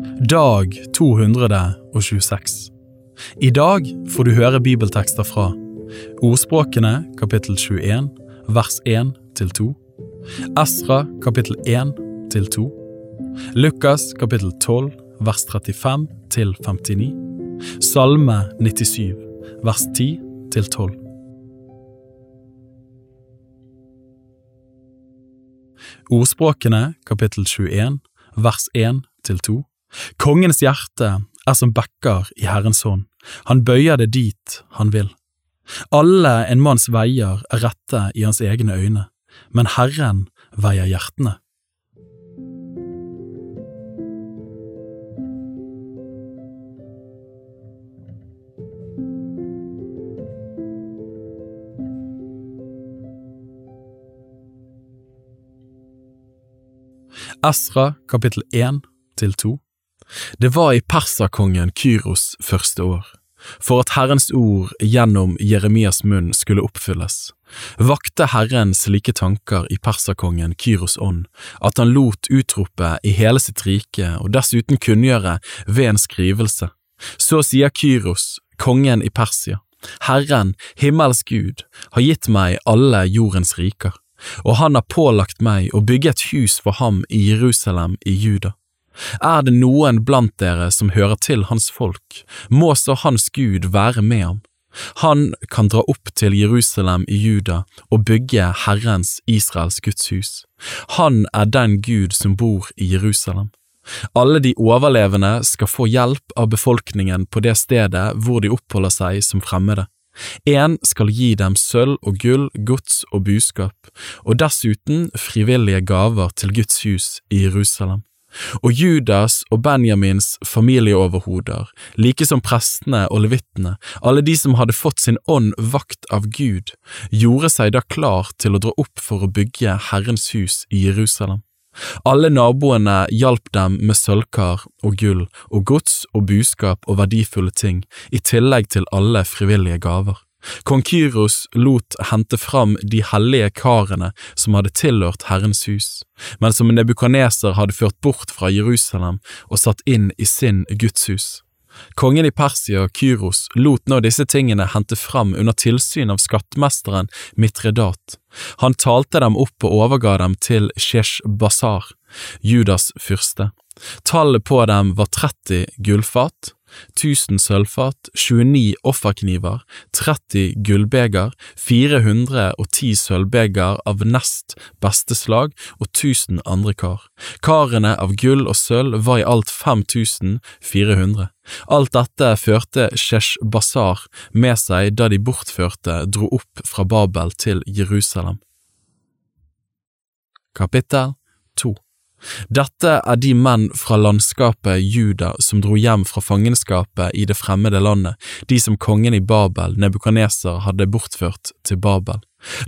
Dag 226 I dag får du høre bibeltekster fra Ordspråkene kapittel 21 vers 1 til 2 Esra kapittel 1 til 2 Lukas kapittel 12 vers 35 til 59 Salme 97 vers 10 til 12 Ordspråkene kapittel 21 vers 1 til 2 Kongens hjerte er som bekker i Herrens hånd, han bøyer det dit han vil. Alle en manns veier er rette i hans egne øyne, men Herren veier hjertene. Esra kapittel 1 til 2 Det var i perserkongen Kyros første år, for at Herrens ord gjennom Jeremias munn skulle oppfylles. Vakte Herren slike tanker i perserkongen Kyros ånd, at han lot utrope i hele sitt rike og dessuten kunngjøre ved en skrivelse. Så sier Kyros, kongen i Persia, Herren, himmels Gud, har gitt meg alle jordens riker og han har pålagt meg å bygge et hus for ham i Jerusalem i Juda. Er det noen blant dere som hører til hans folk, må så hans Gud være med ham. Han kan dra opp til Jerusalem i Juda og bygge Herrens Israels Guds hus. Han er den Gud som bor i Jerusalem. Alle de overlevende skal få hjelp av befolkningen på det stedet hvor de oppholder seg som fremmede. En skal gi dem sølv og gull, gods og buskap, og dessuten frivillige gaver til Guds hus i Jerusalem. Og Judas og Benjamins familieoverhoder, like som prestene og levittene, alle de som hadde fått sin ånd vakt av Gud, gjorde seg da klar til å dra opp for å bygge Herrens hus i Jerusalem. Alle naboene hjalp dem med sølvkar og gull og gods og buskap og verdifulle ting, i tillegg til alle frivillige gaver. Kong Kyros lot hente fram de hellige karene som hadde tilhørt Herrens hus, men som Nebukaneser hadde ført bort fra Jerusalem og satt inn i sin gudshus. Kongen i Persia, Kyros, lot nå disse tingene hente fram under tilsyn av skattmesteren Mitredat. Han talte dem opp og overga dem til Shesh Basar, Judas fyrste. Tallet på dem var 30 gullfat, 1000 sølvfat, 29 offerkniver, 30 gullbeger, 410 sølvbeger av nest beste slag og 1000 andre kar. Karene av gull og sølv var i alt 5400. Alt dette førte Shesh Basar med seg da de bortførte dro opp fra Babel til Jerusalem. Kapittel 2 dette er de menn fra landskapet Juda som dro hjem fra fangenskapet i det fremmede landet, de som kongen i Babel, Nebukaneser, hadde bortført til Babel.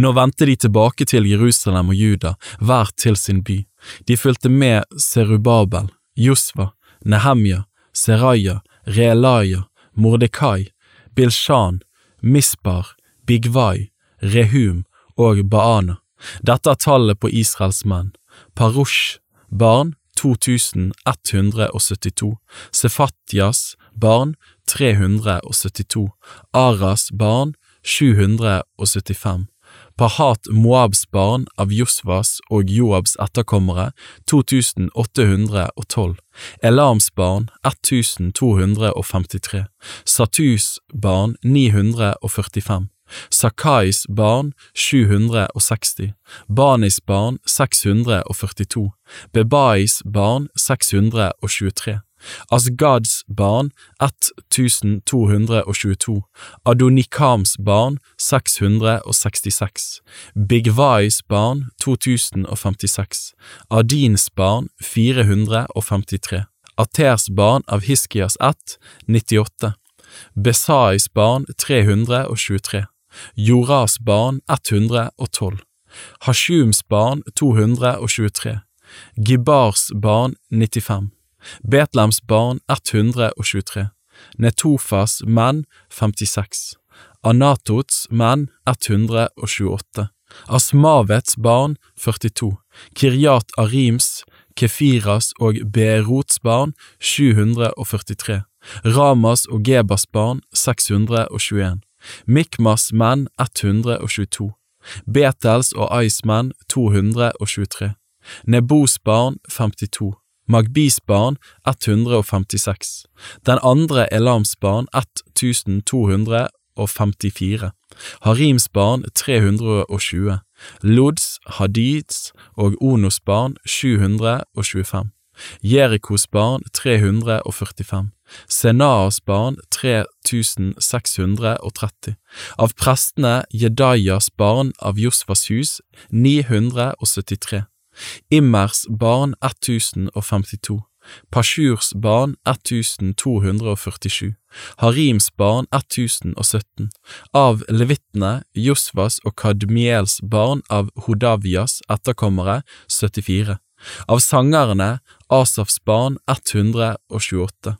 Nå vendte de tilbake til Jerusalem og Juda, hver til sin by. De fulgte med Serubabel, Josva, Nehemja, Seraya, Reelaya, Mordekai, Bilshan, Mispar, Bigvai, Rehum og Baana. Dette er tallet på Israels menn. Parosh, barn 2172, Sefatjas barn 372, Aras barn 775, Pahat Moabs barn av Josvas og Joabs etterkommere 2812, Elams barn 1253, Satus barn 945, Sakais barn 760, Banis barn 642, Bebais barn 623, Asgads barn 1222, Adonikams barn 666, Bigvais barn 2056, Adins barn 453, Aters barn av Hiskias ett 98, Besais barn 323, Joras barn 112, Hashums barn 223, Gibars barn 95, Betlems barn 123, Netofas menn 56, Anatots menn 128, Asmavets barn 42, Kiryat Arims, Kefiras og Berots barn 743, Ramas og Gebas barn 621, Mikmas menn 122, Betels og Ais menn 223, Nebos barn 52, Magbis barn 156, den andre Elams barn 1254, Harims barn 320, Lods, Hadids og Onos barn 725, Jerikos barn 345, Senaas barn 3630, av prestene Jedajas barn av Josfas hus 973, Immers barn 1052, Pashurs barn 1247, Harims barn 1017, av levittene Josvas og Kadmiels barn av Hodavias etterkommere 74, av sangerne Asafs barn 128,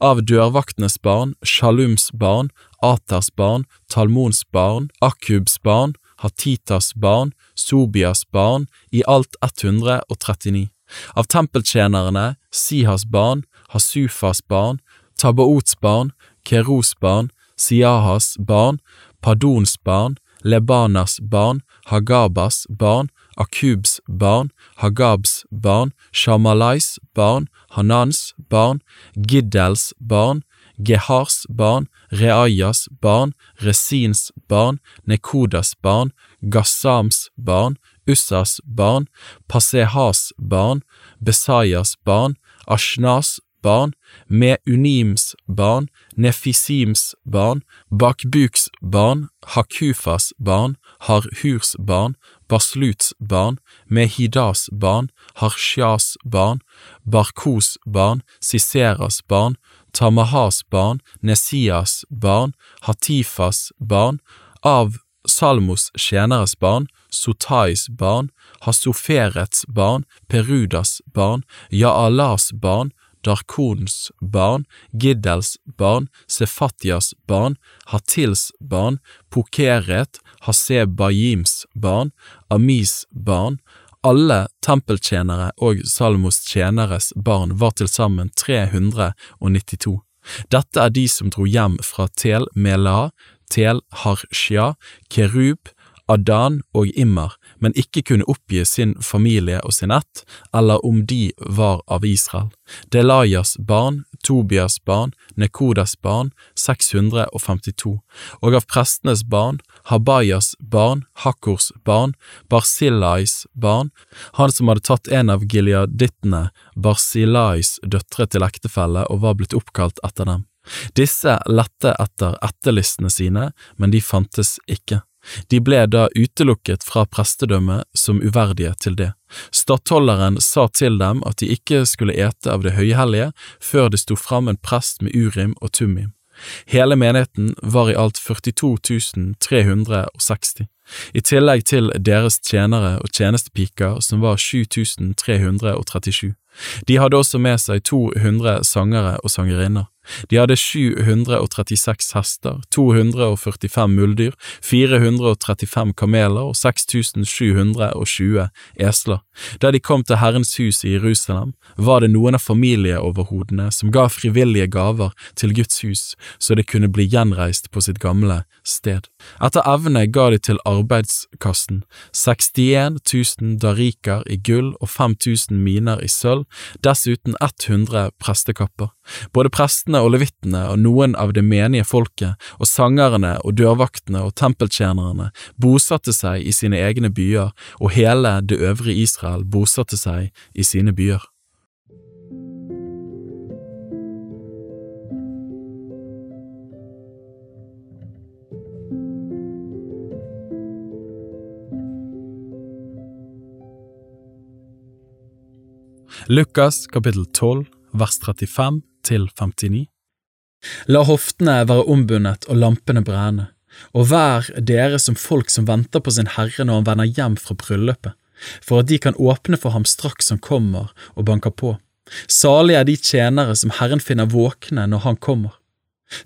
av dørvaktenes barn Shalums barn, Aters barn, Talmons barn, Akubs barn, Hatitas barn, Sobias barn, i alt 139. Av tempeltjenerne Sihas barn, Hasufas barn, Tabaots barn, Keros barn, Siahas barn, Padons barn, Lebanas barn, Hagabas barn, Akubs barn, Hagabs barn, Shamalais barn, Hanans barn, Giddels barn, Gehars barn, Reayas barn, Resins barn, Nekodas barn, Gassams barn, Ussas barn, Pasehas barn, Besayas barn, Ashnas barn, Meunims barn, Nefisims barn, Bakbuks barn, Hakufas barn, Harhurs barn, Basluts barn, Mehidas barn, Harsjas barn, Barkos barn, Siseras barn, Tamahas barn, Nesias barn, Hatifas barn, av Salmos tjeneres barn, Sotais barn, Hasoferets barn, Perudas barn, Jaalas barn, Darkons barn, Giddels barn, Sefatjas barn, Hatils barn, Pokeret, Hasebajims barn, Amis barn, alle tempeltjenere og Salmos tjeneres barn var til sammen 392. Dette er de som dro hjem fra Tel Melah, Tel Harshia, Kerub, Adan og Immer, men ikke kunne oppgi sin familie og sin ett, eller om de var av Israel. Delajas barn, Tobias barn, Nekodas barn, 652, og av prestenes barn, Habayas barn, Hakkors barn, Barsilais barn, han som hadde tatt en av gileadittene, Barsilais døtre til ektefelle og var blitt oppkalt etter dem. Disse lette etter etterlistene sine, men de fantes ikke. De ble da utelukket fra prestedømmet som uverdige til det. Stattholderen sa til dem at de ikke skulle ete av det høyhellige før det sto fram en prest med urim og tumim. Hele menigheten var i alt 42 360, i tillegg til deres tjenere og tjenestepiker som var 7337. De hadde også med seg 200 sangere og sangerinner. De hadde 736 hester, 245 muldyr, 435 kameler og 6720 esler. Da de kom til Herrens hus i Jerusalem, var det noen av familieoverhodene som ga frivillige gaver til Guds hus, så det kunne bli gjenreist på sitt gamle sted. Etter evne ga de til arbeidskassen 61 000 dariker i gull og 5000 miner i sølv, dessuten 100 prestekapper. Både prestene og levittene og noen av det menige folket og sangerne og dørvaktene og tempeltjenerne bosatte seg i sine egne byer, og hele det øvrige Israel bosatte seg i sine byer. Lukas kapittel 12 vers 35 til 59 La hoftene være ombundet og lampene brenne, og vær dere som folk som venter på sin Herre når han vender hjem fra bryllupet, for at de kan åpne for ham straks han kommer og banker på. Salige er de tjenere som Herren finner våkne når han kommer.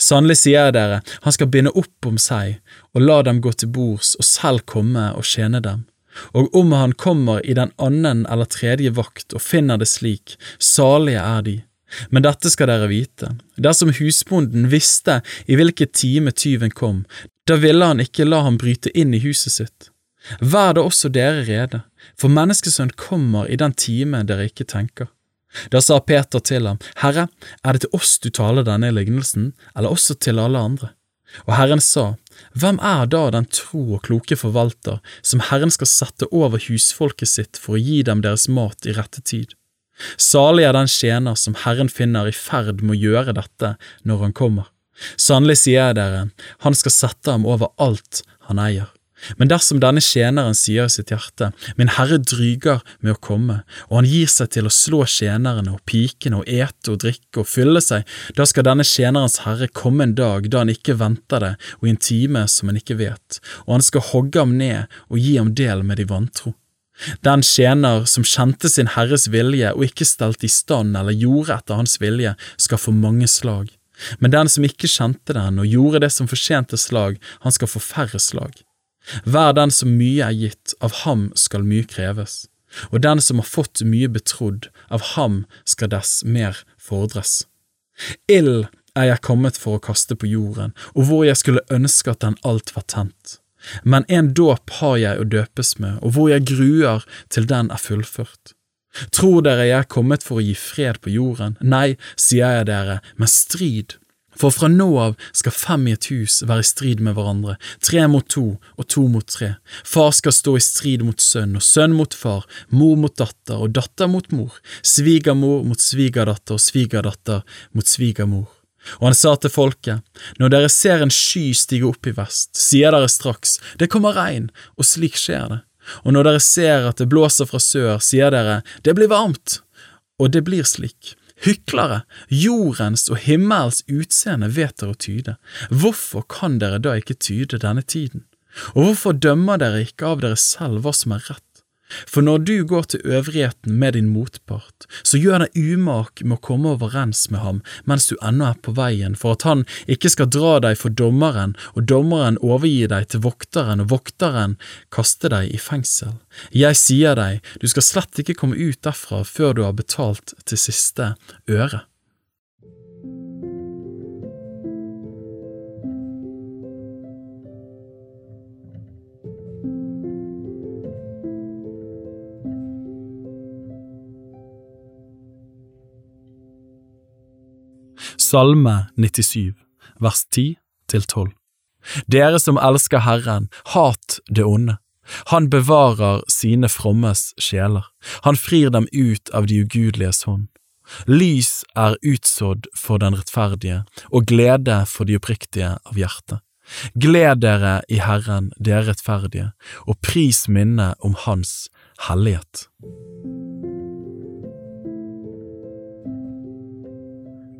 Sannelig sier jeg dere, han skal binde opp om seg og la dem gå til bords og selv komme og tjene dem. Og om han kommer i den annen eller tredje vakt og finner det slik, salige er de. Men dette skal dere vite, dersom husbonden visste i hvilken time tyven kom, da ville han ikke la ham bryte inn i huset sitt. Vær da også dere rede, for menneskesønn kommer i den time dere ikke tenker. Da sa Peter til ham, Herre, er det til oss du taler denne lignelsen, eller også til alle andre? Og Herren sa, Hvem er da den tro og kloke forvalter som Herren skal sette over husfolket sitt for å gi dem deres mat i rette tid? Salig er den tjener som Herren finner i ferd med å gjøre dette når han kommer. Sannelig sier jeg dere, han skal sette ham over alt han eier. Men dersom denne tjeneren sier i sitt hjerte, Min Herre dryger med å komme, og han gir seg til å slå tjenerne og pikene og ete og drikke og fylle seg, da skal denne tjenerens herre komme en dag da han ikke venter det, og i en time som han ikke vet, og han skal hogge ham ned og gi ham del med de vantro. Den tjener som kjente sin herres vilje og ikke stelte i stand eller gjorde etter hans vilje, skal få mange slag. Men den som ikke kjente den og gjorde det som fortjente slag, han skal få færre slag. Hver den som mye er gitt, av ham skal mye kreves, og den som har fått mye betrodd, av ham skal dess mer fordres. Ild er jeg kommet for å kaste på jorden, og hvor jeg skulle ønske at den alt var tent. Men en dåp har jeg å døpes med, og hvor jeg gruer til den er fullført. Tror dere jeg er kommet for å gi fred på jorden? Nei, sier jeg dere, men strid. For fra nå av skal fem i et hus være i strid med hverandre, tre mot to og to mot tre. Far skal stå i strid mot sønn og sønn mot far, mor mot datter og datter mot mor, svigermor mot svigerdatter og svigerdatter mot svigermor. Og han sa til folket, når dere ser en sky stige opp i vest, sier dere straks, det kommer regn, og slik skjer det. Og når dere ser at det blåser fra sør, sier dere, det blir varmt, og det blir slik. Hyklere, jordens og himmels utseende vet dere å tyde, hvorfor kan dere da ikke tyde denne tiden? Og hvorfor dømmer dere ikke av dere selv hva som er rett? For når du går til øvrigheten med din motpart, så gjør deg umak med å komme overens med ham mens du ennå er på veien, for at han ikke skal dra deg for dommeren, og dommeren overgi deg til vokteren, og vokteren kaste deg i fengsel. Jeg sier deg, du skal slett ikke komme ut derfra før du har betalt til siste øre. Salme 97, vers 10 til 12. Dere som elsker Herren, hat det onde. Han bevarer sine frommes sjeler, han frir dem ut av de ugudeliges hånd. Lys er utsådd for den rettferdige, og glede for de oppriktige av hjerte. Gled dere i Herren, dere rettferdige, og pris minnet om Hans hellighet.